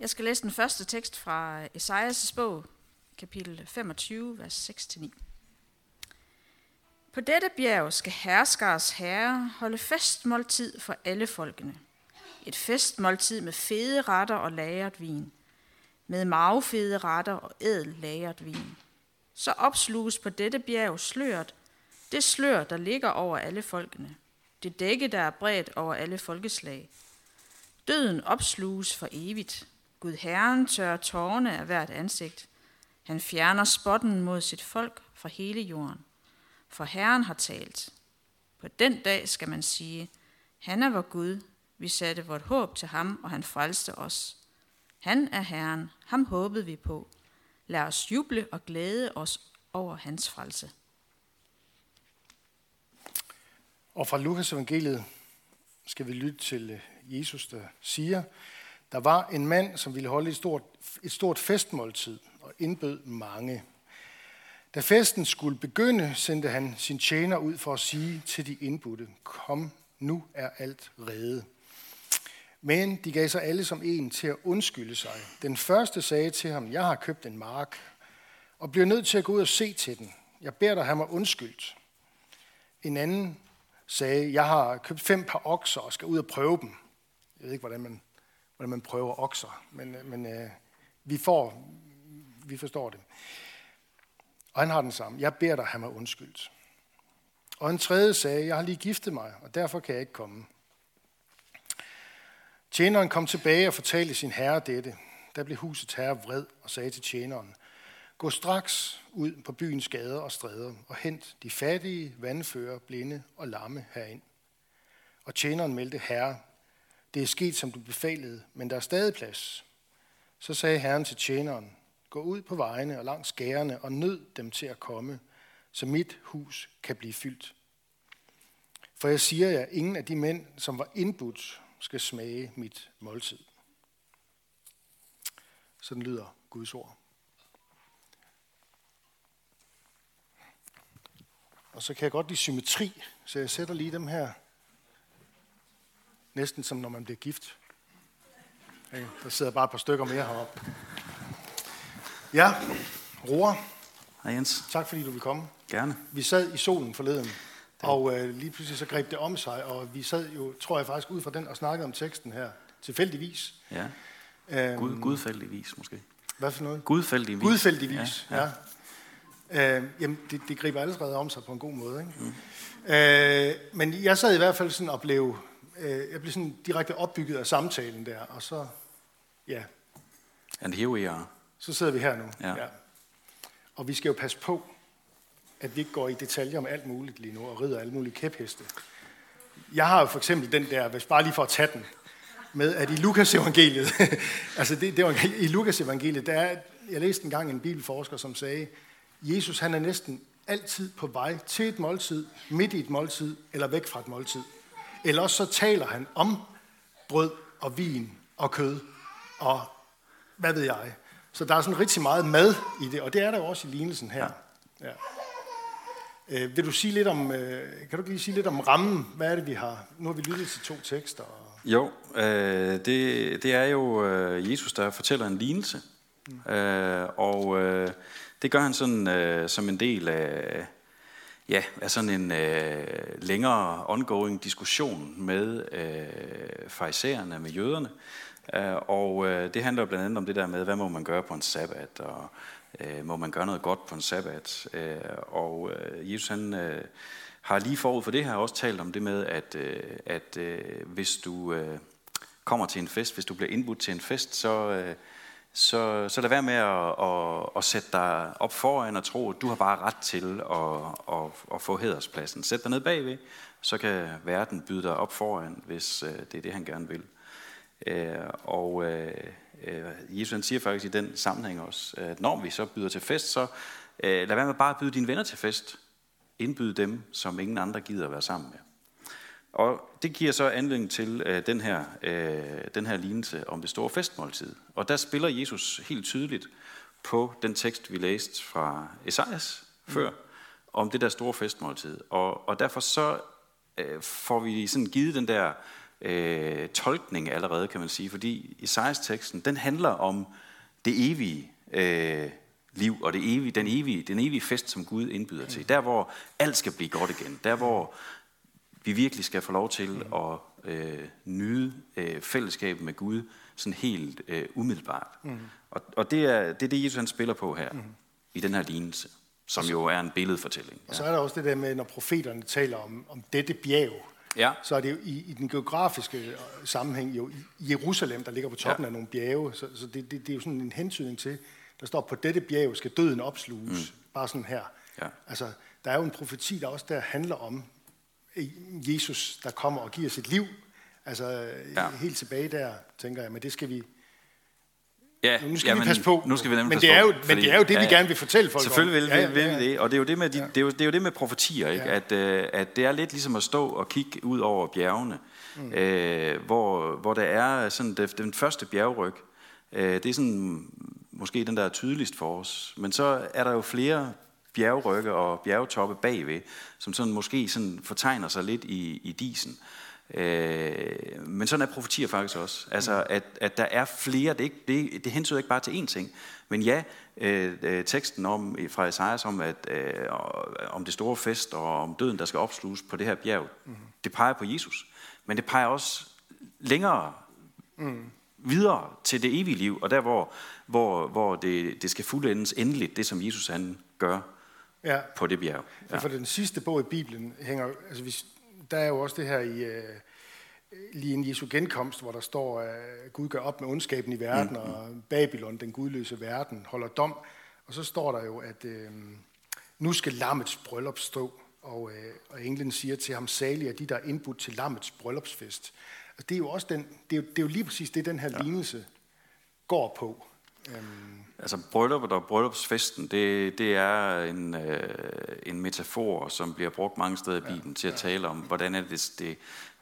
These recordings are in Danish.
Jeg skal læse den første tekst fra Esajas bog, kapitel 25, vers 6-9. På dette bjerg skal herskers herre holde festmåltid for alle folkene. Et festmåltid med fede retter og lagret vin. Med magefede retter og ædel lagret vin. Så opsluges på dette bjerg sløret, det slør, der ligger over alle folkene. Det dække, der er bredt over alle folkeslag. Døden opsluges for evigt. Gud Herren tørrer tårne af hvert ansigt. Han fjerner spotten mod sit folk fra hele jorden. For Herren har talt. På den dag skal man sige, han er vor Gud, vi satte vort håb til ham, og han frelste os. Han er Herren, ham håbede vi på. Lad os juble og glæde os over hans frelse. Og fra Lukas evangeliet skal vi lytte til øh, Jesus, der siger, der var en mand, som ville holde et stort, et stort festmåltid og indbød mange. Da festen skulle begynde, sendte han sin tjener ud for at sige til de indbudte, kom, nu er alt reddet. Men de gav sig alle som en til at undskylde sig. Den første sagde til ham, jeg har købt en mark, og bliver nødt til at gå ud og se til den. Jeg beder dig have mig undskyldt. En anden sagde, jeg har købt fem par okser og skal ud og prøve dem. Jeg ved ikke, hvordan man, hvordan man prøver okser, men, øh, men øh, vi, får, vi forstår det. Og han har den samme. Jeg beder dig han mig undskyldt. Og en tredje sagde, jeg har lige giftet mig, og derfor kan jeg ikke komme. Tjeneren kom tilbage og fortalte sin herre dette. Der blev husets herre vred og sagde til tjeneren, Gå straks ud på byens gader og stræder og hent de fattige, vandfører, blinde og lamme herind. Og tjeneren meldte, herre, det er sket, som du befalede, men der er stadig plads. Så sagde herren til tjeneren, gå ud på vejene og langs skærene og nød dem til at komme, så mit hus kan blive fyldt. For jeg siger jer, ingen af de mænd, som var indbudt, skal smage mit måltid. Sådan lyder Guds ord. Og så kan jeg godt lide symmetri, så jeg sætter lige dem her, næsten som når man bliver gift. Okay, der sidder bare et par stykker mere heroppe. Ja, Roar. Hej Jens. Tak fordi du vil komme. Gerne. Vi sad i solen forleden, og øh, lige pludselig så greb det om sig, og vi sad jo, tror jeg faktisk, ud fra den og snakkede om teksten her, tilfældigvis. Ja. Øhm, Gud, gudfældigvis måske. Hvad for noget? Gudfældigvis. Gudfældigvis, ja. ja. ja. Øh, jamen, det, det griber allerede om sig på en god måde. Ikke? Mm. Øh, men jeg sad i hvert fald sådan og blev, øh, jeg blev sådan direkte opbygget af samtalen der, og så, ja. And here we are. Så sidder vi her nu. Ja. ja. Og vi skal jo passe på, at vi ikke går i detaljer om alt muligt lige nu, og rider alle mulige kæpheste. Jeg har jo for eksempel den der, hvis bare lige for at tage den, med at i Lukas evangeliet, altså det, det var, i Lukas evangeliet, der er, jeg læste engang en bibelforsker, som sagde, Jesus han er næsten altid på vej til et måltid, midt i et måltid, eller væk fra et måltid. Eller også så taler han om brød og vin og kød, og hvad ved jeg. Så der er sådan rigtig meget mad i det, og det er der jo også i lignelsen her. Ja. Øh, vil du sige lidt om, øh, kan du lige sige lidt om rammen? Hvad er det, vi har? Nu har vi lyttet til to tekster. Og... Jo, øh, det, det er jo øh, Jesus, der fortæller en lignelse. Mm. Øh, og øh, det gør han sådan øh, som en del af, ja, er sådan en øh, længere ongoing diskussion med øh, farisæerne, med jøderne. Øh, og øh, det handler blandt andet om det der med, hvad må man gøre på en sabbat, og øh, må man gøre noget godt på en sabbat. Øh, og øh, Jesus han øh, har lige forud for det her også talt om det med, at, øh, at øh, hvis du øh, kommer til en fest, hvis du bliver indbudt til en fest, så, øh, så, så lad være med at, at, at sætte dig op foran og tro, at du har bare ret til at, at, at få hæderspladsen. Sæt dig ned bagved, så kan verden byde dig op foran, hvis øh, det er det, han gerne vil. Øh, og øh, Jesus han siger faktisk i den sammenhæng også, at når vi så byder til fest, så lad være med bare at byde dine venner til fest. Indbyd dem, som ingen andre gider at være sammen med. Og det giver så anledning til øh, den, her, øh, den her lignelse om det store festmåltid. Og der spiller Jesus helt tydeligt på den tekst, vi læste fra Esajas mm. før, om det der store festmåltid. Og, og derfor så øh, får vi sådan givet den der øh, tolkning allerede, kan man sige, fordi Isaias-teksten, den handler om det evige øh, liv, og det evige, den, evige, den evige fest, som Gud indbyder til. Der, hvor alt skal blive godt igen. Der, hvor vi virkelig skal få lov til at øh, nyde øh, fællesskabet med Gud sådan helt øh, umiddelbart. Mm. Og, og det, er, det er det, Jesus han spiller på her, mm. i den her lignelse, som jo er en billedfortælling. Og så er der også det der med, når profeterne taler om, om dette bjerg, Ja. så er det jo i, i den geografiske øh, sammenhæng jo i Jerusalem, der ligger på toppen Ja. af nogle bjerge. Så, så det, det, det er jo sådan en hentydning til, der står, på dette bjerg skal døden opsluges. Mm. Bare sådan her. Ja. Altså, der er jo en profeti, der også der handler om Jesus, der kommer og giver sit liv. Altså, Ja. ja. helt tilbage der, tænker jeg, men det skal vi... Ja, Nu skal jamen, vi passe på. Nu skal vi nemlig men det er jo, på, men det er jo det, vi gerne vil fortælle folk Selvfølgelig vil, om. ja, vil vi det, og det er jo det med, de, Ja. det er jo, det er jo det med profetier, ikke? Ja. At, øh, at det er lidt ligesom at stå og kigge ud over bjergene, mm. øh, hvor, hvor der er sådan det, den første bjergryg, øh, det er sådan måske den der er tydeligst for os, men så er der jo flere bjergrygge og bjergtoppe bagved, som sådan måske sådan fortegner sig lidt i, i disen. Øh, men sådan er profetier faktisk også. Altså, at, at der er flere, det, ikke, det, det hensyder ikke bare til én ting. Men ja, øh, øh, teksten om, fra Esajas om, at, øh, om det store fest og om døden, der skal opsluges på det her bjerg, mm. det peger på Jesus. Men det peger også længere mm. videre til det evige liv, og der hvor, hvor, hvor det, det skal fuldendes endeligt, det som Jesus han gør Ja. på det bjerg. Ja. For den sidste bog i Bibelen hænger, altså hvis, der er jo også det her i øh, lige en Jesu genkomst, hvor der står, at Gud gør op med ondskaben i verden, mm. og Babylon, den gudløse verden, holder dom. Og så står der jo, at øh, nu skal lammets bryllup stå, og, øh, og englen siger til ham, salige er de, der er indbudt til lammets bryllupsfest. Altså, det er jo også den, det er jo, det er jo lige præcis det, den her ja. lignelse går på. Øhm, Altså brylluppet og bryllupsfesten, det, det er en, øh, en metafor, som bliver brugt mange steder i Bibelen til at tale om, hvordan er det, det,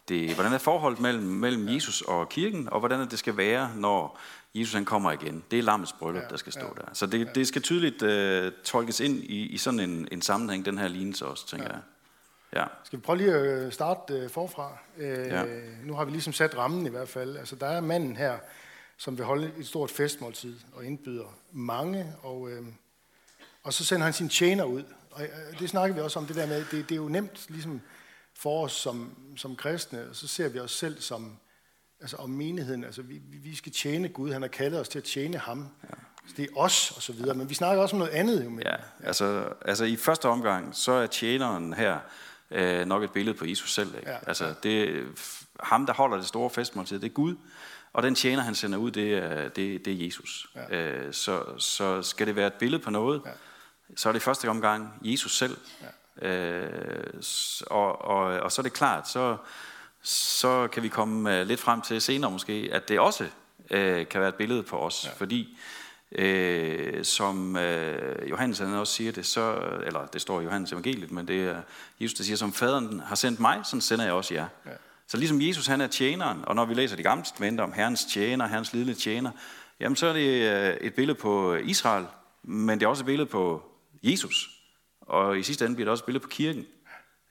det hvordan er forholdet mellem, mellem Jesus og kirken, og hvordan er det skal være, når Jesus han kommer igen. Det er lammets bryllup, der skal stå der. Så det, det skal tydeligt øh, tolkes ind i, i sådan en, en sammenhæng, den her lignelse også, tænker jeg. Ja. Skal vi prøve lige at øh, starte øh, forfra? Øh, Ja. Nu har vi ligesom sat rammen i hvert fald. Altså, der er manden her, som vil holde et stort festmåltid og indbyder mange, og, øh, og så sender han sin tjener ud. Og øh, det snakker vi også om, det der med, det, det er jo nemt ligesom for os som, som kristne, og så ser vi os selv som, altså om menigheden, altså vi, vi- skal tjene Gud, han har kaldet os til at tjene ham. Ja. Det er os, og så videre, men vi snakker også om noget andet. Jo, men, Ja, altså, altså i første omgang, så er tjeneren her øh, nok et billede på Jesus selv. Ikke? Ja. Altså, det ham, der holder det store festmåltid, det er Gud, og den tjener, han sender ud, det er, det, det er Jesus. Ja. Øh, så, så skal det være et billede på noget, ja. så er det i første omgang Jesus selv. Ja. Øh, og, og, og så er det klart, så, så kan vi komme øh, lidt frem til senere måske, at det også øh, kan være et billede på os, ja. fordi øh, som øh, Johannes han også siger det, så, eller det står i Johannes evangeliet, men det er Jesus, der siger, som faderen har sendt mig, sådan sender jeg også jer. Ja. Så ligesom Jesus han er tjeneren, og når vi læser de gamle testamente om Herrens tjener, Herrens lidende tjener, jamen så er det øh, et billede på Israel, men det er også et billede på Jesus. Og i sidste ende bliver det også et billede på kirken.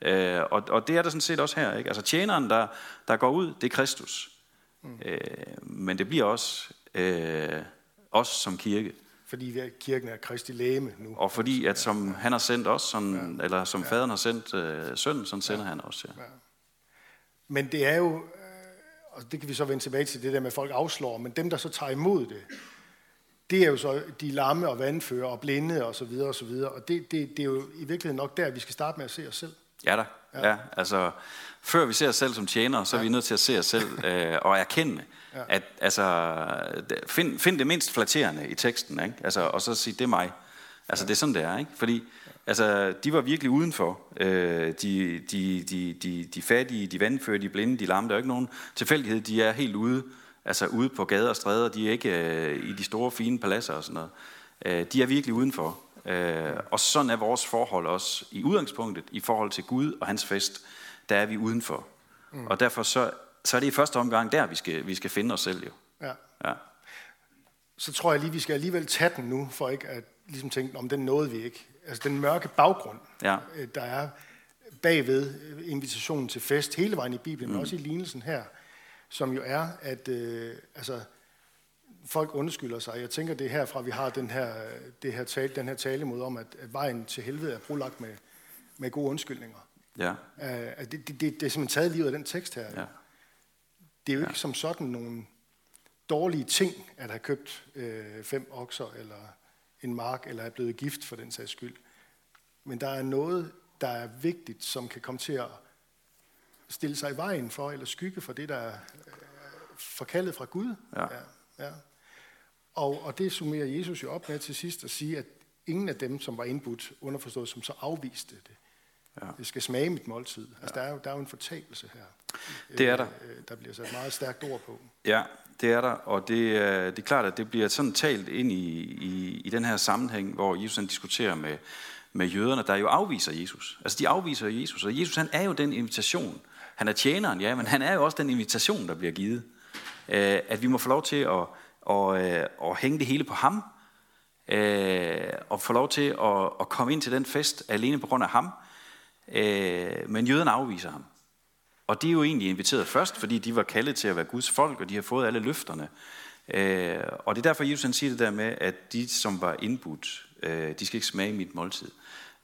Øh, og, og det er der sådan set også her. Ikke? Altså tjeneren, der, der går ud, det er Kristus. Mm. Øh, men det bliver også øh, os som kirke. Fordi kirken er Kristi lægeme nu. Og fordi, at som han har sendt os, sådan, ja. eller som ja. faderen har sendt øh, sønnen, sådan sender ja. han også. Ja. Men det er jo, øh, og det kan vi så vende tilbage til, det der med, at folk afslår, men dem, der så tager imod det, det er jo så de lamme og vandfører og blinde og så videre og så videre. Og det, det, det er jo i virkeligheden nok der, vi skal starte med at se os selv. Ja da. Ja. ja. Altså, før vi ser os selv som tjenere, så er ja. vi nødt til at se os selv øh, og erkende, ja. at altså, find, find det mindst flatterende i teksten, ikke? Altså, og så sige, det er mig. Altså, ja. det er sådan, det er. Ikke? Fordi altså, de var virkelig udenfor. Øh, de, de, de, de, de fattige, de vandfører, de blinde, de lamme. Der er ikke nogen tilfældighed. De er helt ude, altså ude på gader og stræder. De er ikke øh, i de store, fine paladser og sådan noget. Øh, de er virkelig udenfor. Øh, og sådan er vores forhold også i udgangspunktet i forhold til Gud og hans fest. Der er vi udenfor. Mm. Og derfor så, så er det i første omgang der, vi skal, vi skal finde os selv jo. Ja. Ja. Så tror jeg lige, vi skal alligevel tage den nu, for ikke at ligesom tænke, om den nåede vi ikke. Altså den mørke baggrund, Ja. øh, der er bagved øh, invitationen til fest hele vejen i Bibelen, mm. men også i lignelsen her, som jo er, at øh, altså, folk undskylder sig. Jeg tænker, det er herfra, vi har den her, det her tale, den her tale mod om, at, at vejen til helvede er brolagt med, med gode undskyldninger. Ja. Uh, det, det, det, det er simpelthen taget livet af den tekst her. Ja. Det er jo ikke som sådan nogle dårlige ting, at have købt øh, fem okser, eller en mark, eller er blevet gift for den sags skyld. Men der er noget, der er vigtigt, som kan komme til at stille sig i vejen for, eller skygge for det, der er øh, forkaldet fra Gud. Ja. Ja, ja. Og, og det summerer Jesus jo op med til sidst at sige, at ingen af dem, som var indbudt, underforstået, som så afviste det, Ja. det skal smage mit måltid. Altså, der, er jo, der er jo en fortabelse her. Det er der. Øh, der bliver sat meget stærkt ord på. Ja, det er der, og det, er- det er klart, at det bliver sådan talt ind i, i, i den her sammenhæng, hvor Jesus han diskuterer med, med jøderne, der jo afviser Jesus. Altså de afviser Jesus, og Jesus han er jo den invitation. Han er tjeneren, ja, men han er jo også den invitation, der bliver givet. Øh, at vi må få lov til at, at, at, at hænge det hele på ham, øh, og få lov til at, at komme ind til den fest alene på grund af ham. Øh, men jøderne afviser ham. Og de er jo egentlig inviteret først, fordi de var kaldet til at være Guds folk, og de har fået alle løfterne. Øh, og det er derfor, Jesus han siger det der med, at de, som var indbudt, øh, de skal ikke smage mit måltid.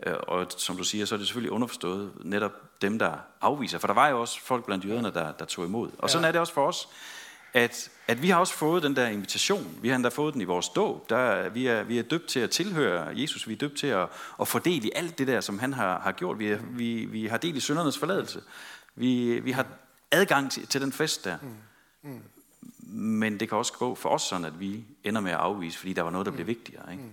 Øh, og som du siger, så er det selvfølgelig underforstået netop dem, der afviser. For der var jo også folk blandt jøderne, der, der tog imod. Og sådan er det også for os, at, at vi har også fået den der invitation. Vi har endda fået den i vores dåb. Der, vi, er, vi er døbt til at tilhøre Jesus. Vi er døbt til at, at få del i alt det der, som han har, har gjort. Vi, er, vi, vi har del i syndernes forladelse. Vi, vi har adgang til, til den fest der. Men det kan også gå for os sådan, at vi ender med at afvise, fordi der var noget, der blev vigtigere. Ikke?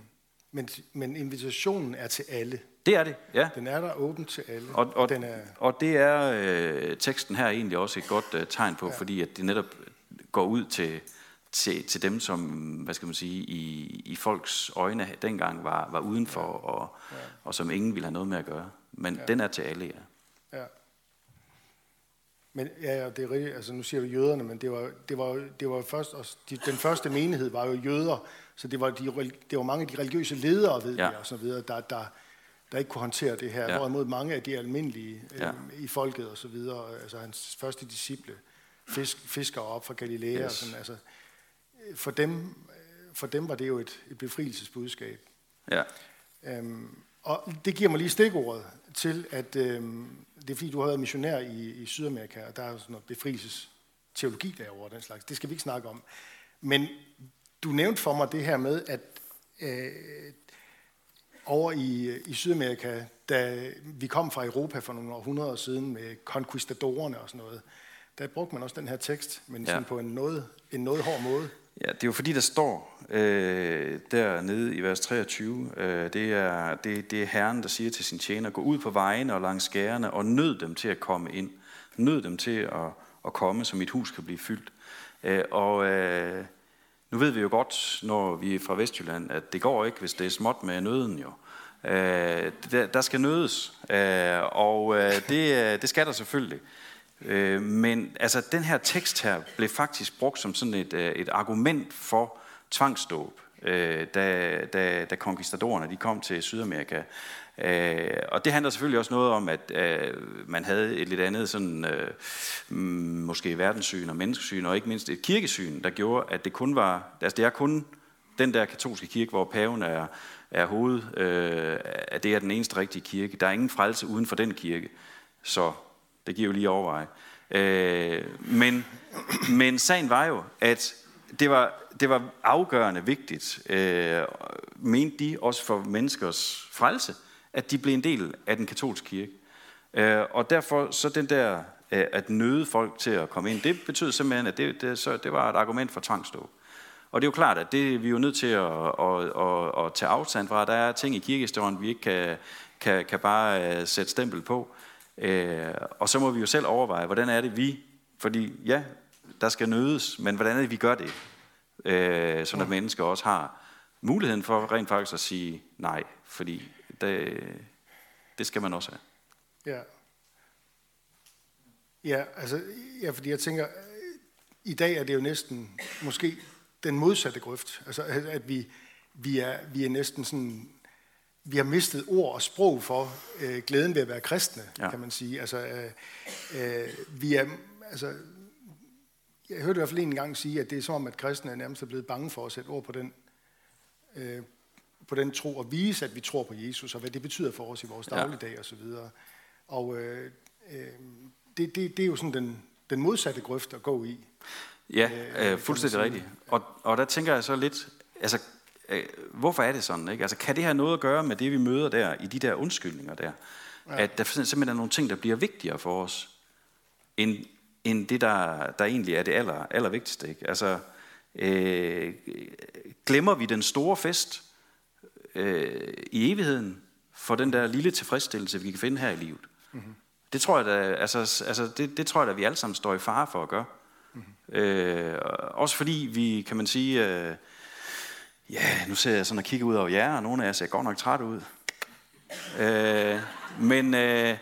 Men, men invitationen er til alle. Det er det, ja. Den er der åben til alle. Og, og, den er, og det er øh, teksten her egentlig også et godt øh, tegn på, ja. fordi at det netop går ud til, til, til dem, som hvad skal man sige, i, i folks øjne dengang var, var udenfor, og, ja. og som ingen ville have noget med at gøre. Men ja. den er til alle, ja. ja. Men ja, ja, det er rigtigt. Altså, nu siger du jøderne, men det var, det var, det var først, også, de, den første menighed var jo jøder, så det var, de, det var mange af de religiøse ledere, ved Ja. vi, og så videre, der, der, der ikke kunne håndtere det her. Ja. Hvorimod mange af de almindelige øh, Ja. i folket og så videre, altså hans første disciple, fisk, fiskere op fra Galilea, Yes. og sådan, altså, øh, for dem, øh, for dem var det jo et, et befrielsesbudskab. ja. Øhm, og det giver mig lige stikordet til, at øhm, det er fordi, du har været missionær i, i Sydamerika, og der er sådan noget befrielsesteologi derovre og den slags. Det skal vi ikke snakke om. Men du nævnte for mig det her med, at øh, over i, i Sydamerika, da vi kom fra Europa for nogle århundreder siden med conquistadorerne og sådan noget, der brugte man også den her tekst, men Ja. sådan på en noget, en noget hård måde. Ja, det er jo fordi, der står øh, dernede i vers 23, øh, det, er, det, det er Herren, der siger til sin tjener, gå ud på vejene og langs skærene og nød dem til at komme ind. Nød dem til at, at komme, så mit hus kan blive fyldt. Øh, og øh, nu ved vi jo godt, når vi er fra Vestjylland, at det går ikke, hvis det er småt med nøden jo. Øh, der, der skal nødes, øh, og øh, det, øh, det skal der selvfølgelig. Øh, men altså, den her tekst her blev faktisk brugt som sådan et, øh, et argument for tvangsdåb, øh, da, da, da conquistadorerne de kom til Sydamerika. Øh, og det handler selvfølgelig også noget om, at øh, man havde et lidt andet sådan, øh, mm, måske verdenssyn og menneskesyn, og ikke mindst et kirkesyn, der gjorde, at det kun var, altså det er kun den der katolske kirke, hvor paven er, er hoved, øh, at det er den eneste rigtige kirke. Der er ingen frelse uden for den kirke. Så det giver jo lige overveje. Øh, men, men sagen var jo, at det var, det var afgørende vigtigt, øh, mente de også for menneskers frelse, at de blev en del af den katolske kirke. Øh, og derfor så den der, øh, at nøde folk til at komme ind, det betød simpelthen, at det, det, så, det var et argument for tvangsdåb. Og det er jo klart, at det vi er jo nødt til at, at, at, at tage afstand fra. Der er ting i kirkehistorien, vi ikke kan, kan, kan bare øh, sætte stempel på. Øh, og så må vi jo selv overveje, hvordan er det vi, fordi ja, der skal nødes, men hvordan er det, vi gør det? Øh, sådan at mennesker også har muligheden for rent faktisk at sige nej, fordi det, det skal man også have. Ja. Ja, altså, ja, fordi jeg tænker, i dag er det jo næsten måske den modsatte grøft. Altså, at vi, vi, er, vi er næsten sådan, vi har mistet ord og sprog for øh, glæden ved at være kristne, Ja. kan man sige. Altså, øh, øh, vi er, altså, jeg hørte i hvert fald en gang sige, at det er som om, at kristne er nærmest er blevet bange for at sætte ord på den, øh, på den tro og vise, at vi tror på Jesus, og hvad det betyder for os i vores dagligdag ja. osv. Og øh, øh, det, det, det er jo sådan den, den modsatte grøft at gå i. Ja, øh, øh fuldstændig rigtigt. Og, og der tænker jeg så lidt, altså, øh, hvorfor er det sådan? Ikke? Altså, kan det have noget at gøre med det, vi møder der, i de der undskyldninger der? Ja. At der simpelthen er nogle ting, der bliver vigtigere for os, end, end det, der, der egentlig er det aller, aller vigtigste. Ikke? Altså, øh, glemmer vi den store fest øh, i evigheden for den der lille tilfredsstillelse, vi kan finde her i livet? Mm-hmm. Det tror jeg da, altså, altså det, det tror jeg da, vi alle sammen står i fare for at gøre. Mm-hmm. Øh, også fordi vi, kan man sige, øh, ja, nu ser jeg sådan og kigger ud over jer, og nogle af jer ser godt nok træt ud. Øh, men øh,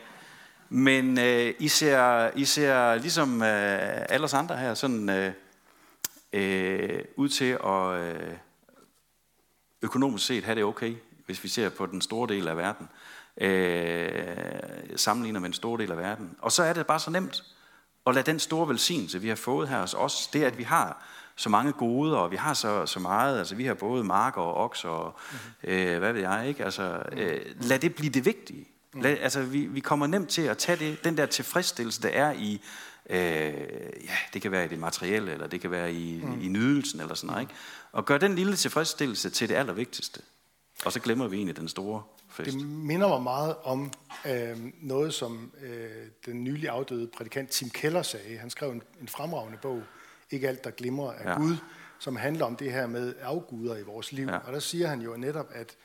men øh, I, ser, I ser ligesom øh, alle os andre her sådan øh, øh, ud til at øh, økonomisk set have det okay, hvis vi ser på den store del af verden. Øh, sammenligner med en stor del af verden. Og så er det bare så nemt at lade den store velsignelse, vi har fået her hos os, det at vi har så mange gode, og vi har så, så meget, altså vi har både marker og okser, og mm-hmm. øh, hvad ved jeg, ikke? Altså, øh, lad det blive det vigtige. Mm. Lad, altså, vi, vi kommer nemt til at tage det, den der tilfredsstillelse, der er i, øh, ja, det kan være i det materielle, eller det kan være i, mm. i nydelsen, eller sådan noget, ikke? Og gøre den lille tilfredsstillelse til det allervigtigste. Og så glemmer vi egentlig den store fest. Det minder mig meget om øh, noget, som øh, den nylig afdøde prædikant Tim Keller sagde. Han skrev en, en fremragende bog, Ikke alt, der glimrer af ja. Gud, som handler om det her med afguder i vores liv. Ja. Og der siger han jo netop, at,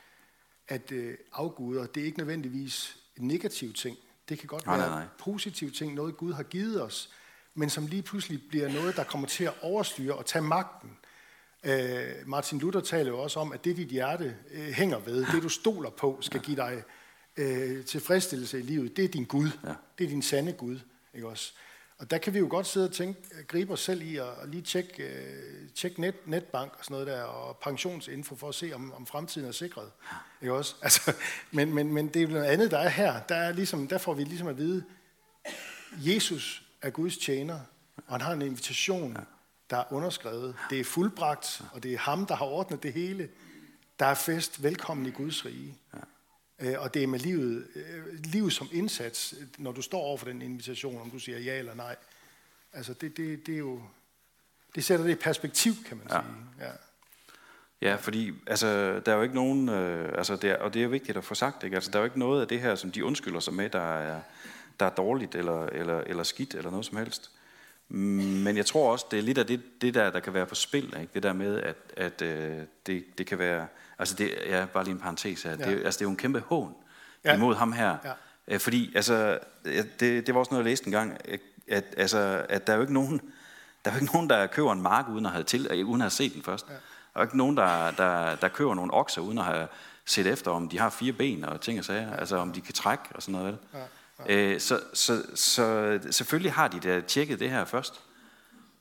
at øh, afguder, det er ikke nødvendigvis en negativ ting. Det kan godt nej, være nej, nej. positiv ting, noget Gud har givet os, men som lige pludselig bliver noget, der kommer til at overstyre og tage magten. Øh, Martin Luther taler jo også om, at det dit hjerte øh, hænger ved, det du stoler på, skal give dig øh, tilfredsstillelse i livet. Det er din Gud. Ja. Det er din sande Gud. Ikke også? Og der kan vi jo godt sidde og tænke, gribe os selv i at lige tjekke, uh, tjekke net, netbank og sådan noget der, og pensionsinfo for at se, om, om fremtiden er sikret. Ikke også? Altså, men, men, men det er noget andet, der er her. Der, er ligesom, der får vi ligesom at vide, Jesus er Guds tjener, og han har en invitation, der er underskrevet. Det er fuldbragt, og det er ham, der har ordnet det hele. Der er fest. Velkommen i Guds rige. Øh, og det er med livet, øh, livet som indsats, når du står over for den invitation, om du siger ja eller nej. Altså det, det, det er jo, det sætter det i perspektiv, kan man ja. sige. Ja. Ja, fordi altså, der er jo ikke nogen, øh, altså, det er, og det er vigtigt at få sagt, ikke? Altså, der er jo ikke noget af det her, som de undskylder sig med, der er, der er dårligt eller, eller, eller skidt eller noget som helst. Men jeg tror også, det er lidt af det, det der, der kan være på spil, ikke? det der med, at, at øh, det, det kan være, Altså det ja, bare lige en parentes her. Ja. Det, altså det er jo en kæmpe hån ja. imod ham her. Ja. Øh, fordi altså, det, det var også noget, jeg læste en gang, at, altså, at der er jo ikke nogen, der er jo ikke nogen, der køber en mark, uden at have, til, uden at have set den først. Ja. Der er jo ikke nogen, der, der, der køber nogle okser, uden at have set efter, om de har fire ben og ting og sager. Altså om de kan trække og sådan noget. Ja. Ja. Øh, så, så, så selvfølgelig har de da tjekket det her først.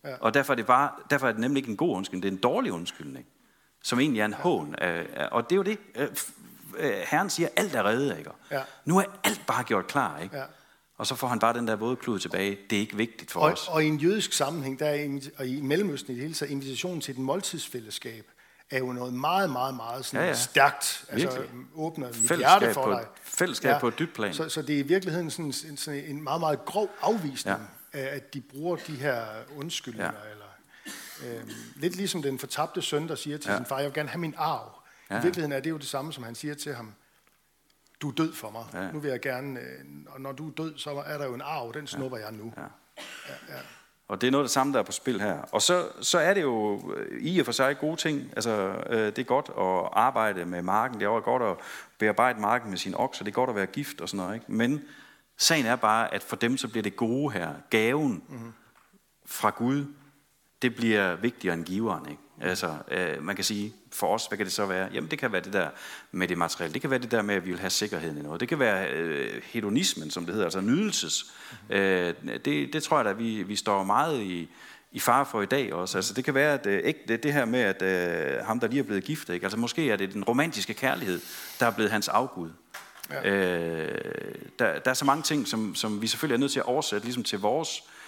Ja. Og derfor er, det bare, derfor er det nemlig ikke en god undskyldning, det er en dårlig undskyldning som egentlig er en hån. Og det er jo det, øh, øh, Herren siger, alt er reddet, ikke? Ja. Nu er alt bare gjort klar, ikke? Ja. Og så får han bare den der våde klud tilbage. Det er ikke vigtigt for og, os. Og i en jødisk sammenhæng, der er, og i Mellemøsten i det hele taget, invitationen til et måltidsfællesskab, er jo noget meget, meget, meget sådan ja, ja. stærkt. Altså åbner mit hjerte for dig. Fællesskab ja. på et dybt plan. Så, så det er i virkeligheden sådan, sådan en meget, meget grov afvisning ja. af, at de bruger de her undskyldninger, ja. eller Øh, lidt ligesom den fortabte søn, der siger til ja. sin far, jeg vil gerne have min arv. Ja. I virkeligheden er det jo det samme, som han siger til ham. Du er død for mig. Ja. Nu vil jeg gerne, øh, og når du er død, så er der jo en arv, den snupper ja. jeg nu. Ja. Ja, ja. Og det er noget af det samme, der er på spil her. Og så, så er det jo øh, i og for sig gode ting. Altså, øh, det er godt at arbejde med marken. Det er også godt at bearbejde marken med sin okser. Det er godt at være gift og sådan noget. Ikke? Men sagen er bare, at for dem så bliver det gode her, gaven mm-hmm. fra Gud, det bliver vigtigere end giveren. Ikke? Altså, øh, man kan sige, for os, hvad kan det så være? Jamen, det kan være det der med det materielle. Det kan være det der med, at vi vil have sikkerheden i noget. Det kan være øh, hedonismen, som det hedder, altså nydelses. Mm-hmm. Øh, det, det tror jeg da, vi, vi står meget i, i fare for i dag også. Altså, det kan være, at øh, ikke, det, det her med, at øh, ham, der lige er blevet gift, ikke? Altså, måske er det den romantiske kærlighed, der er blevet hans afgud. Ja. Øh, der, der er så mange ting, som, som vi selvfølgelig er nødt til at oversætte ligesom til vores øh,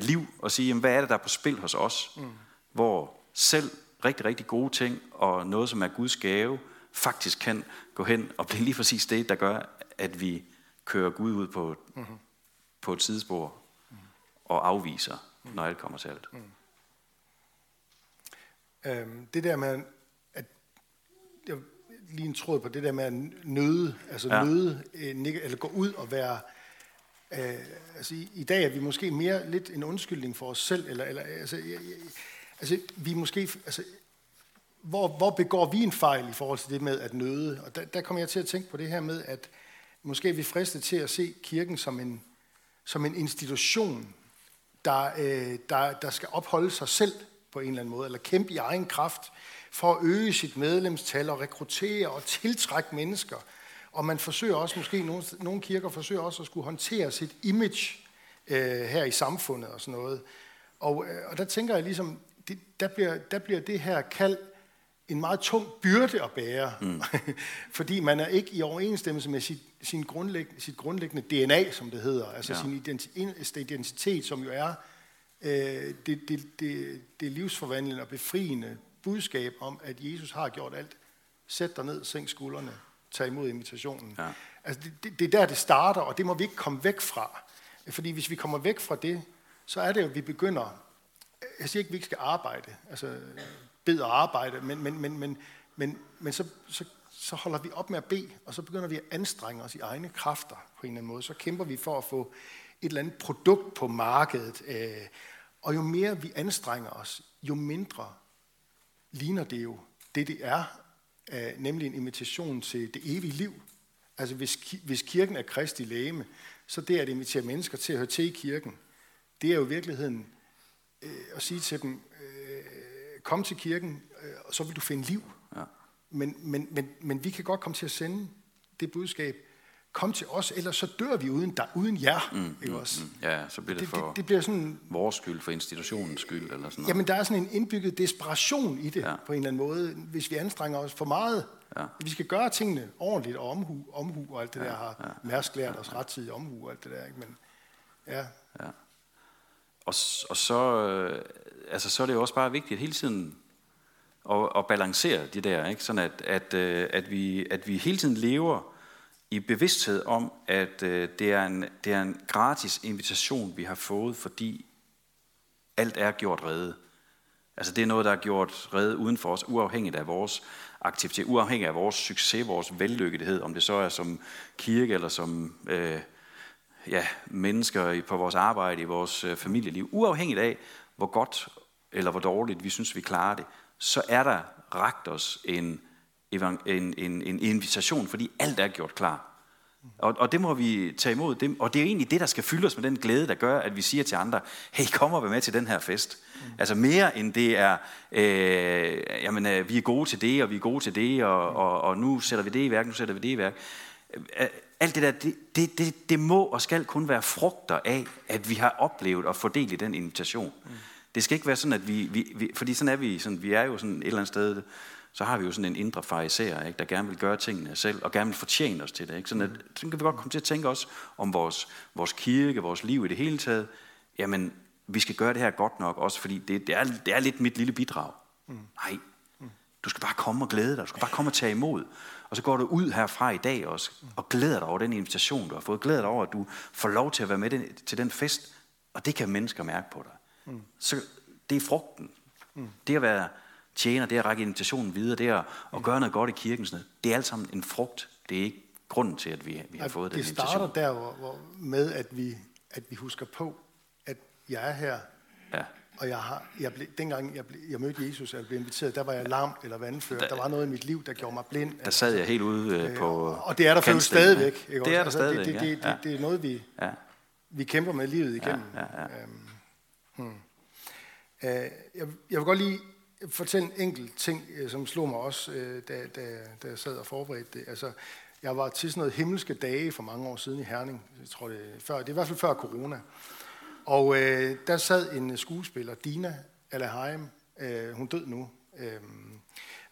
liv og sige, jamen, hvad er det, der er på spil hos os? Mm. Hvor selv rigtig, rigtig gode ting og noget, som er Guds gave, faktisk kan gå hen og blive lige præcis det, der gør, at vi kører Gud ud på, mm-hmm. på et sidespor mm. og afviser, mm. når alt kommer til alt. Mm. Øhm, det der med, at jeg lige en tråd på det der med at nøde, altså ja. nøde, øh, eller gå ud og være, øh, altså i, i dag er vi måske mere lidt en undskyldning for os selv, eller, eller altså, jeg, jeg, altså vi måske, altså, hvor, hvor begår vi en fejl i forhold til det med at nøde? Og der, der kommer jeg til at tænke på det her med, at måske er vi fristet til at se kirken som en, som en institution, der, øh, der, der skal opholde sig selv på en eller anden måde, eller kæmpe i egen kraft for at øge sit medlemstal og rekruttere og tiltrække mennesker. Og man forsøger også, måske nogle, nogle kirker forsøger også at skulle håndtere sit image øh, her i samfundet og sådan noget. Og, øh, og der tænker jeg ligesom, det, der, bliver, der bliver det her kald en meget tung byrde at bære, mm. fordi man er ikke i overensstemmelse med sit, sin grundlæg, sit grundlæggende DNA, som det hedder, altså ja. sin identitet, identitet, som jo er øh, det, det, det, det livsforvandlende og befriende budskab om, at Jesus har gjort alt. Sæt dig ned, sænk skuldrene, tag imod invitationen. Ja. Altså det, det, det er der, det starter, og det må vi ikke komme væk fra. Fordi hvis vi kommer væk fra det, så er det jo, at vi begynder... Jeg siger ikke, at vi ikke skal arbejde, altså bed og arbejde, men, men, men, men, men, men så, så, så holder vi op med at bede, og så begynder vi at anstrenge os i egne kræfter på en eller anden måde. Så kæmper vi for at få et eller andet produkt på markedet. Øh, og jo mere vi anstrenger os, jo mindre ligner det jo det, det er, øh, nemlig en invitation til det evige liv. Altså hvis, hvis kirken er Kristi lægeme, så det at invitere mennesker til at høre til i kirken, det er jo i virkeligheden øh, at sige til dem, øh, kom til kirken, øh, og så vil du finde liv. Ja. Men, men, men, men vi kan godt komme til at sende det budskab, kom til os, ellers så dør vi uden, der, uden jer. Mm, ikke mm, også? Mm, ja, så bliver det, det for det, det bliver sådan, vores skyld, for institutionens skyld. Eller sådan noget. Jamen, der er sådan en indbygget desperation i det, ja. på en eller anden måde, hvis vi anstrenger os for meget. Ja. Vi skal gøre tingene ordentligt, og omhu, omhu og alt det ja, der har ja, Mærsk lært ja, os rettidig omhu og alt det der. Ikke? Men, ja. ja. Og, og så, øh, altså, så er det jo også bare vigtigt hele tiden at, at balancere de der, ikke? sådan at, at, øh, at, vi, at vi hele tiden lever i bevidsthed om, at øh, det, er en, det er en gratis invitation, vi har fået, fordi alt er gjort redde. Altså det er noget, der er gjort redde uden for os, uafhængigt af vores aktivitet, uafhængigt af vores succes, vores vellykkethed, om det så er som kirke eller som øh, ja, mennesker på vores arbejde, i vores øh, familieliv. Uafhængigt af, hvor godt eller hvor dårligt vi synes, vi klarer det, så er der ragt os en en, en, en invitation, fordi alt er gjort klar. Og, og det må vi tage imod. Det, og det er egentlig det, der skal fylde os med den glæde, der gør, at vi siger til andre, hey, kom og vær med til den her fest. Mm. Altså mere end det er, øh, jamen, øh, vi er gode til det, og vi er gode til det, og, og, og nu sætter vi det i værk, nu sætter vi det i værk. Øh, alt det der, det, det, det, det må og skal kun være frugter af, at vi har oplevet få del i den invitation. Mm. Det skal ikke være sådan, at vi, vi, vi fordi sådan er vi, sådan, vi er jo sådan et eller andet sted, så har vi jo sådan en indre fariser, ikke, der gerne vil gøre tingene selv, og gerne vil fortjene os til det. Ikke? Sådan, at, så kan vi godt komme til at tænke os om vores, vores kirke, vores liv i det hele taget. Jamen, vi skal gøre det her godt nok, også fordi det, det, er, det er lidt mit lille bidrag. Mm. Nej, du skal bare komme og glæde dig, du skal bare komme og tage imod. Og så går du ud herfra i dag også, og glæder dig over den invitation, du har fået. Glæder dig over, at du får lov til at være med til den fest, og det kan mennesker mærke på dig. Mm. Så det er frugten. Mm. Det at være tjener, det er at række invitationen videre, det er at, at gøre noget godt i kirken. Sådan Det er alt sammen en frugt. Det er ikke grunden til, at vi, vi har fået den invitation. Det starter der hvor, hvor, med, at vi, at vi husker på, at jeg er her. Ja. Og jeg har, jeg ble, dengang jeg, ble, jeg mødte Jesus, og jeg blev inviteret, der var jeg lam eller vandfører. Der, der var noget i mit liv, der gjorde mig blind. Der sad jeg helt ude øh, på øh, Og det er der for stadigvæk. Ikke? Det er der altså, stadigvæk, det, det, det, ja. det, det er noget, vi, ja. vi kæmper med livet igennem. Ja, ja, ja. Øhm, hmm. uh, jeg, jeg vil godt lige fortælle en enkelt ting, øh, som slog mig også, øh, da, da, da jeg sad og forberedte det. Altså, jeg var til sådan noget himmelske dage for mange år siden i Herning. Jeg tror, det, er før, det er i hvert fald før corona. Og øh, der sad en øh, skuespiller, Dina Alaheim. Øh, hun død nu. Øh,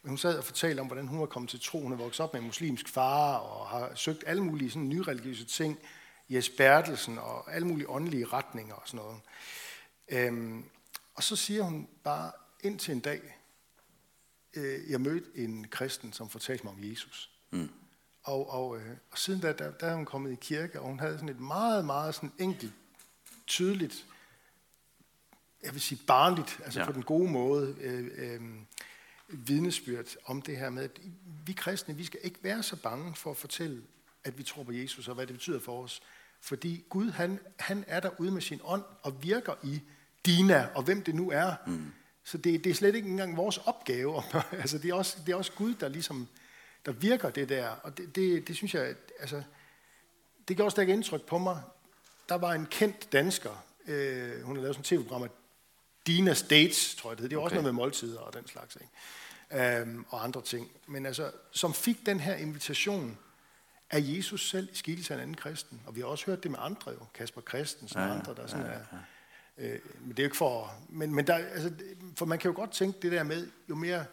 hun sad og fortalte om, hvordan hun var kommet til tro. Hun er vokset op med en muslimsk far og har søgt alle mulige sådan, nye religiøse ting. Jes Bertelsen og alle mulige åndelige retninger og sådan noget. Øhm, og så siger hun bare indtil en dag, øh, jeg mødte en kristen, som fortalte mig om Jesus. Mm. Og, og, øh, og siden da, der, der er hun kommet i kirke, og hun havde sådan et meget, meget sådan enkelt, tydeligt, jeg vil sige barnligt, altså ja. på den gode måde, øh, øh, vidnesbyrd om det her med, at vi kristne, vi skal ikke være så bange for at fortælle, at vi tror på Jesus, og hvad det betyder for os. Fordi Gud, han, han er der ude med sin ånd, og virker i Dina, og hvem det nu er. Mm. Så det, det er slet ikke engang vores opgave. altså, det, er også, det er også Gud, der ligesom der virker det der. Og det, det, det synes jeg, altså, det gjorde stærkt indtryk på mig. Der var en kendt dansker, øh, hun har lavet sådan et tv-program, Dina States, tror jeg det hedder. Det er okay. også noget med måltider og den slags, ikke? Øhm, og andre ting. Men altså, som fik den her invitation af Jesus selv i skikkelse af en anden kristen. Og vi har også hørt det med andre jo, Kasper Christensen og ja, andre, der sådan ja, ja. er Øh, men det er jo ikke for... Men, men der, altså, for man kan jo godt tænke det der med, jo mere,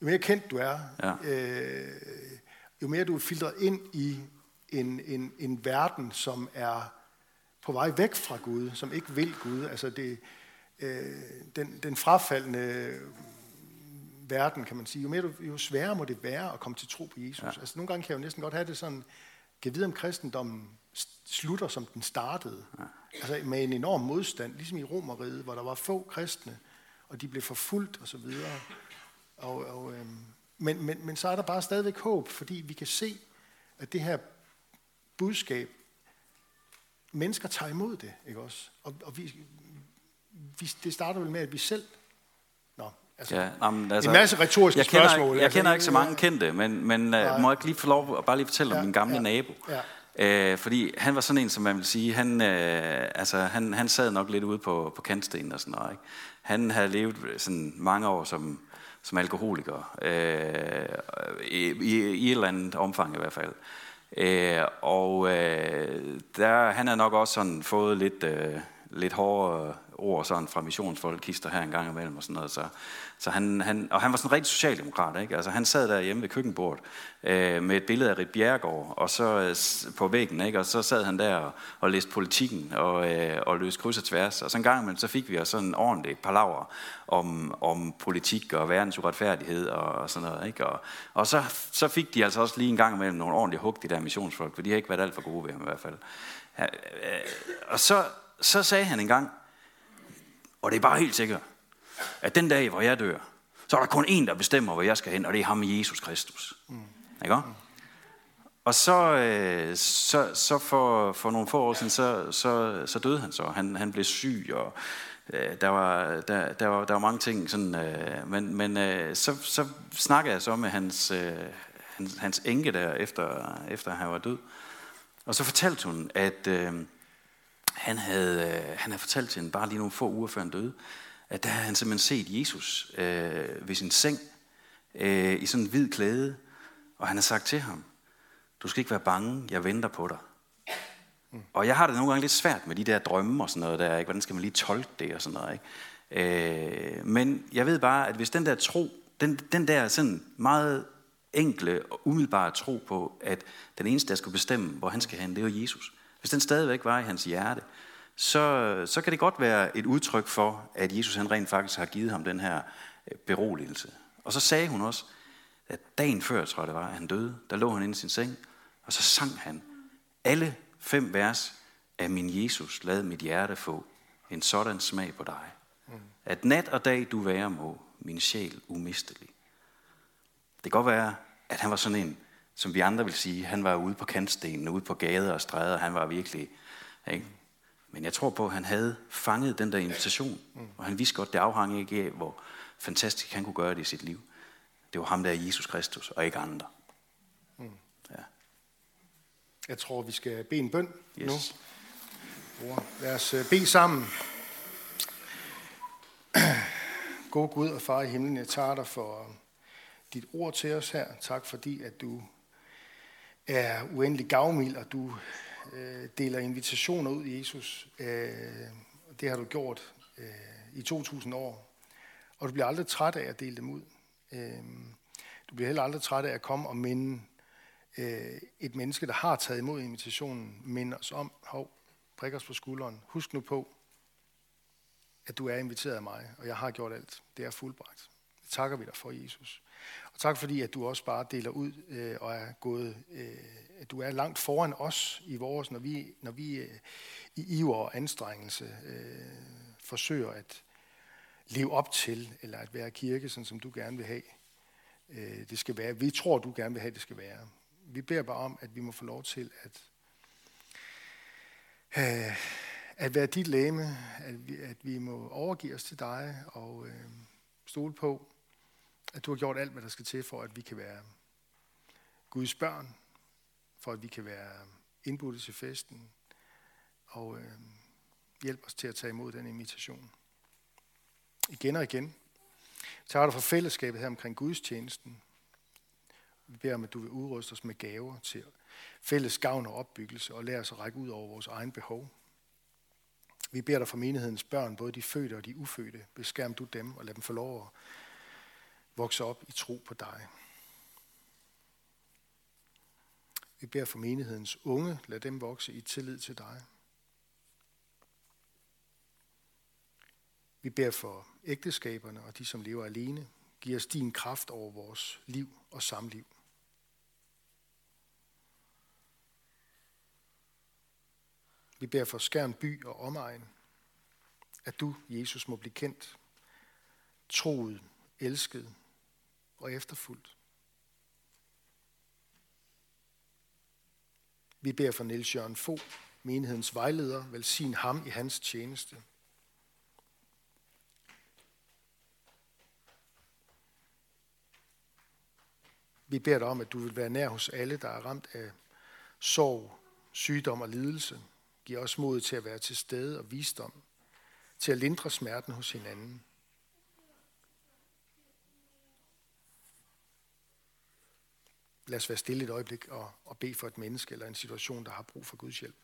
jo mere kendt du er, ja. øh, jo mere du er filtreret ind i en, en, en verden, som er på vej væk fra Gud, som ikke vil Gud. Altså det, øh, den, den frafaldende verden, kan man sige, jo, mere du, jo sværere må det være at komme til tro på Jesus. Ja. Altså nogle gange kan jeg jo næsten godt have det sådan, kan vide om kristendommen slutter, som den startede. Ja. Altså med en enorm modstand, ligesom i Romeriet, hvor der var få kristne, og de blev forfulgt og så videre. Og, og, øhm, men, men, men så er der bare stadigvæk håb, fordi vi kan se, at det her budskab, mennesker tager imod det, ikke også? Og, og vi, vi, det starter vel med, at vi selv Nå, altså, ja, jamen, altså, en masse retoriske jeg kender, spørgsmål. Jeg altså, kender ikke så mange kendte, men, men uh, må jeg ikke lige få lov at bare lige fortælle ja, om min gamle ja, nabo? Ja. Øh, fordi han var sådan en, som man vil sige, han, øh, altså, han, han sad nok lidt ude på, på kantstenen og sådan noget. Ikke? Han havde levet sådan mange år som, som alkoholiker, øh, i, i, i et eller andet omfang i hvert fald. Øh, og øh, der, han havde nok også sådan fået lidt, øh, lidt hårdere øh, ord sådan fra missionsfolk kister her en gang imellem og sådan noget. Så, så han, han, og han var sådan en rigtig socialdemokrat, ikke? Altså han sad der hjemme ved køkkenbordet øh, med et billede af Rit Bjergård, og så øh, på væggen, ikke? Og så sad han der og, og læste politikken og, øh, og løste kryds og tværs. Og så en gang imellem, så fik vi også sådan en ordentlig palaver om, om politik og verdens uretfærdighed og, og sådan noget, ikke? Og, og så, så fik de altså også lige en gang imellem nogle ordentlige hug, de der missionsfolk, for de har ikke været alt for gode ved ham i hvert fald. Ja, øh, og så, så sagde han en gang, og det er bare helt sikkert, at den dag, hvor jeg dør, så er der kun én, der bestemmer, hvor jeg skal hen, og det er ham, Jesus Kristus. Mm. Ikke mm. Og så, øh, så, så for, for nogle få år siden, så, så, så døde han så. Han, han blev syg, og øh, der, var, der, der, var, der var mange ting. Sådan, øh, men men øh, så, så snakkede jeg så med hans, øh, hans, hans enke der, efter, efter han var død. Og så fortalte hun, at... Øh, han havde, øh, han havde fortalt til hende, bare lige nogle få uger før han døde, at der havde han simpelthen set Jesus øh, ved sin seng øh, i sådan en hvid klæde, og han har sagt til ham, du skal ikke være bange, jeg venter på dig. Mm. Og jeg har det nogle gange lidt svært med de der drømme og sådan noget der, ikke? hvordan skal man lige tolke det og sådan noget. Ikke? Øh, men jeg ved bare, at hvis den der tro, den, den der sådan meget enkle og umiddelbare tro på, at den eneste, der skal bestemme, hvor han skal hen, det er jo Jesus. Hvis den stadigvæk var i hans hjerte, så, så kan det godt være et udtryk for, at Jesus han rent faktisk har givet ham den her øh, beroligelse. Og så sagde hun også, at dagen før, tror jeg det var, at han døde, der lå han inde i sin seng, og så sang han alle fem vers af min Jesus, lad mit hjerte få en sådan smag på dig. At nat og dag du være må, min sjæl umistelig. Det kan godt være, at han var sådan en, som vi andre vil sige, han var ude på kantstenen, ude på gader og stræder, han var virkelig, ikke? Men jeg tror på, at han havde fanget den der invitation, og han vidste godt, det afhang ikke af, hvor fantastisk han kunne gøre det i sit liv. Det var ham, der er Jesus Kristus, og ikke andre. Mm. Ja. Jeg tror, vi skal bede en bøn yes. nu. Lad os øh, bede sammen. God Gud og far i himlen, jeg tager dig for dit ord til os her. Tak fordi, at du er uendelig gavmild, og du øh, deler invitationer ud, Jesus. Øh, det har du gjort øh, i 2000 år. Og du bliver aldrig træt af at dele dem ud. Øh, du bliver heller aldrig træt af at komme og minde øh, et menneske, der har taget imod invitationen, minde os om, hov, prik os på skulderen. Husk nu på, at du er inviteret af mig, og jeg har gjort alt. Det er fuldbragt. Takker vi dig for, Jesus. Og tak fordi, at du også bare deler ud øh, og er gået, øh, at du er langt foran os i vores, når vi, når vi øh, i iver og anstrengelse øh, forsøger at leve op til, eller at være kirke, sådan som du gerne vil have. Øh, det skal være. Vi tror, du gerne vil have, det skal være. Vi beder bare om, at vi må få lov til at, øh, at være dit læme, at vi, at vi må overgive os til dig og øh, stole på, at du har gjort alt, hvad der skal til for, at vi kan være Guds børn, for at vi kan være indbudte til festen, og øh, hjælp os til at tage imod den invitation. Igen og igen. Tager dig for fællesskabet her omkring Guds tjenesten. Vi beder om, at du vil udruste os med gaver til fælles gavn og opbyggelse, og lære os at række ud over vores egen behov. Vi beder dig for menighedens børn, både de fødte og de ufødte. Beskærm du dem og lad dem få lov at vokse op i tro på dig. Vi beder for menighedens unge, lad dem vokse i tillid til dig. Vi beder for ægteskaberne og de, som lever alene. Giv os din kraft over vores liv og samliv. Vi beder for Skærn by og omegn, at du, Jesus, må blive kendt, troet, elsket og efterfuldt. Vi beder for Niels Jørgen Fo, menighedens vejleder, velsign ham i hans tjeneste. Vi beder dig om, at du vil være nær hos alle, der er ramt af sorg, sygdom og lidelse. Giv os mod til at være til stede og visdom, til at lindre smerten hos hinanden. Lad os være stille et øjeblik og, og bede for et menneske eller en situation, der har brug for Guds hjælp.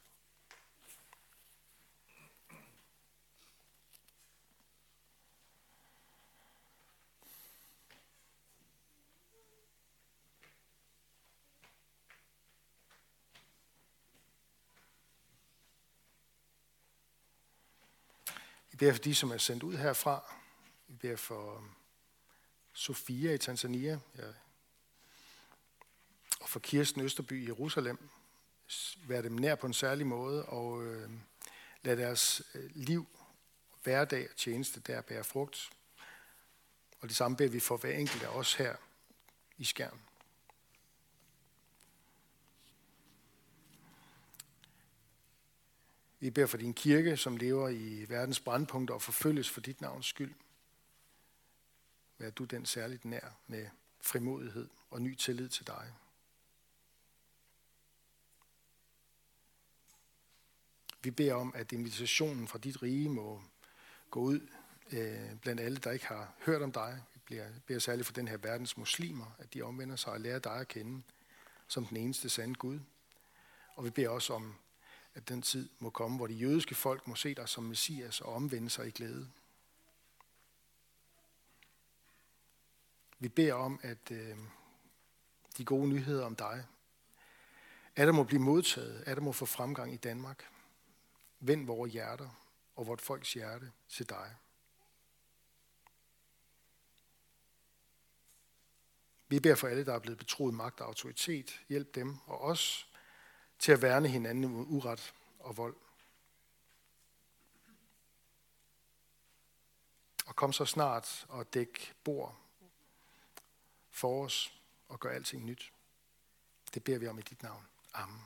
Vi beder for de, som er sendt ud herfra. Vi beder for Sofia i Tanzania. Jeg og for Kirsten Østerby i Jerusalem. Vær dem nær på en særlig måde, og øh, lad deres øh, liv, hverdag og tjeneste der bære frugt. Og det samme beder vi for hver enkelt af os her i skærmen. Vi beder for din kirke, som lever i verdens brandpunkter og forfølges for dit navns skyld. Vær du den særligt nær med frimodighed og ny tillid til dig. Vi beder om, at invitationen fra dit rige må gå ud øh, blandt alle, der ikke har hørt om dig. Vi bliver, beder særligt for den her verdens muslimer, at de omvender sig og lærer dig at kende som den eneste sande Gud. Og vi beder også om, at den tid må komme, hvor de jødiske folk må se dig som Messias og omvende sig i glæde. Vi beder om, at øh, de gode nyheder om dig, at der må blive modtaget, at der må få fremgang i Danmark. Vend vores hjerter og vort folks hjerte til dig. Vi beder for alle, der er blevet betroet magt og autoritet. Hjælp dem og os til at værne hinanden mod uret og vold. Og kom så snart og dæk bord for os og gør alting nyt. Det beder vi om i dit navn. Amen.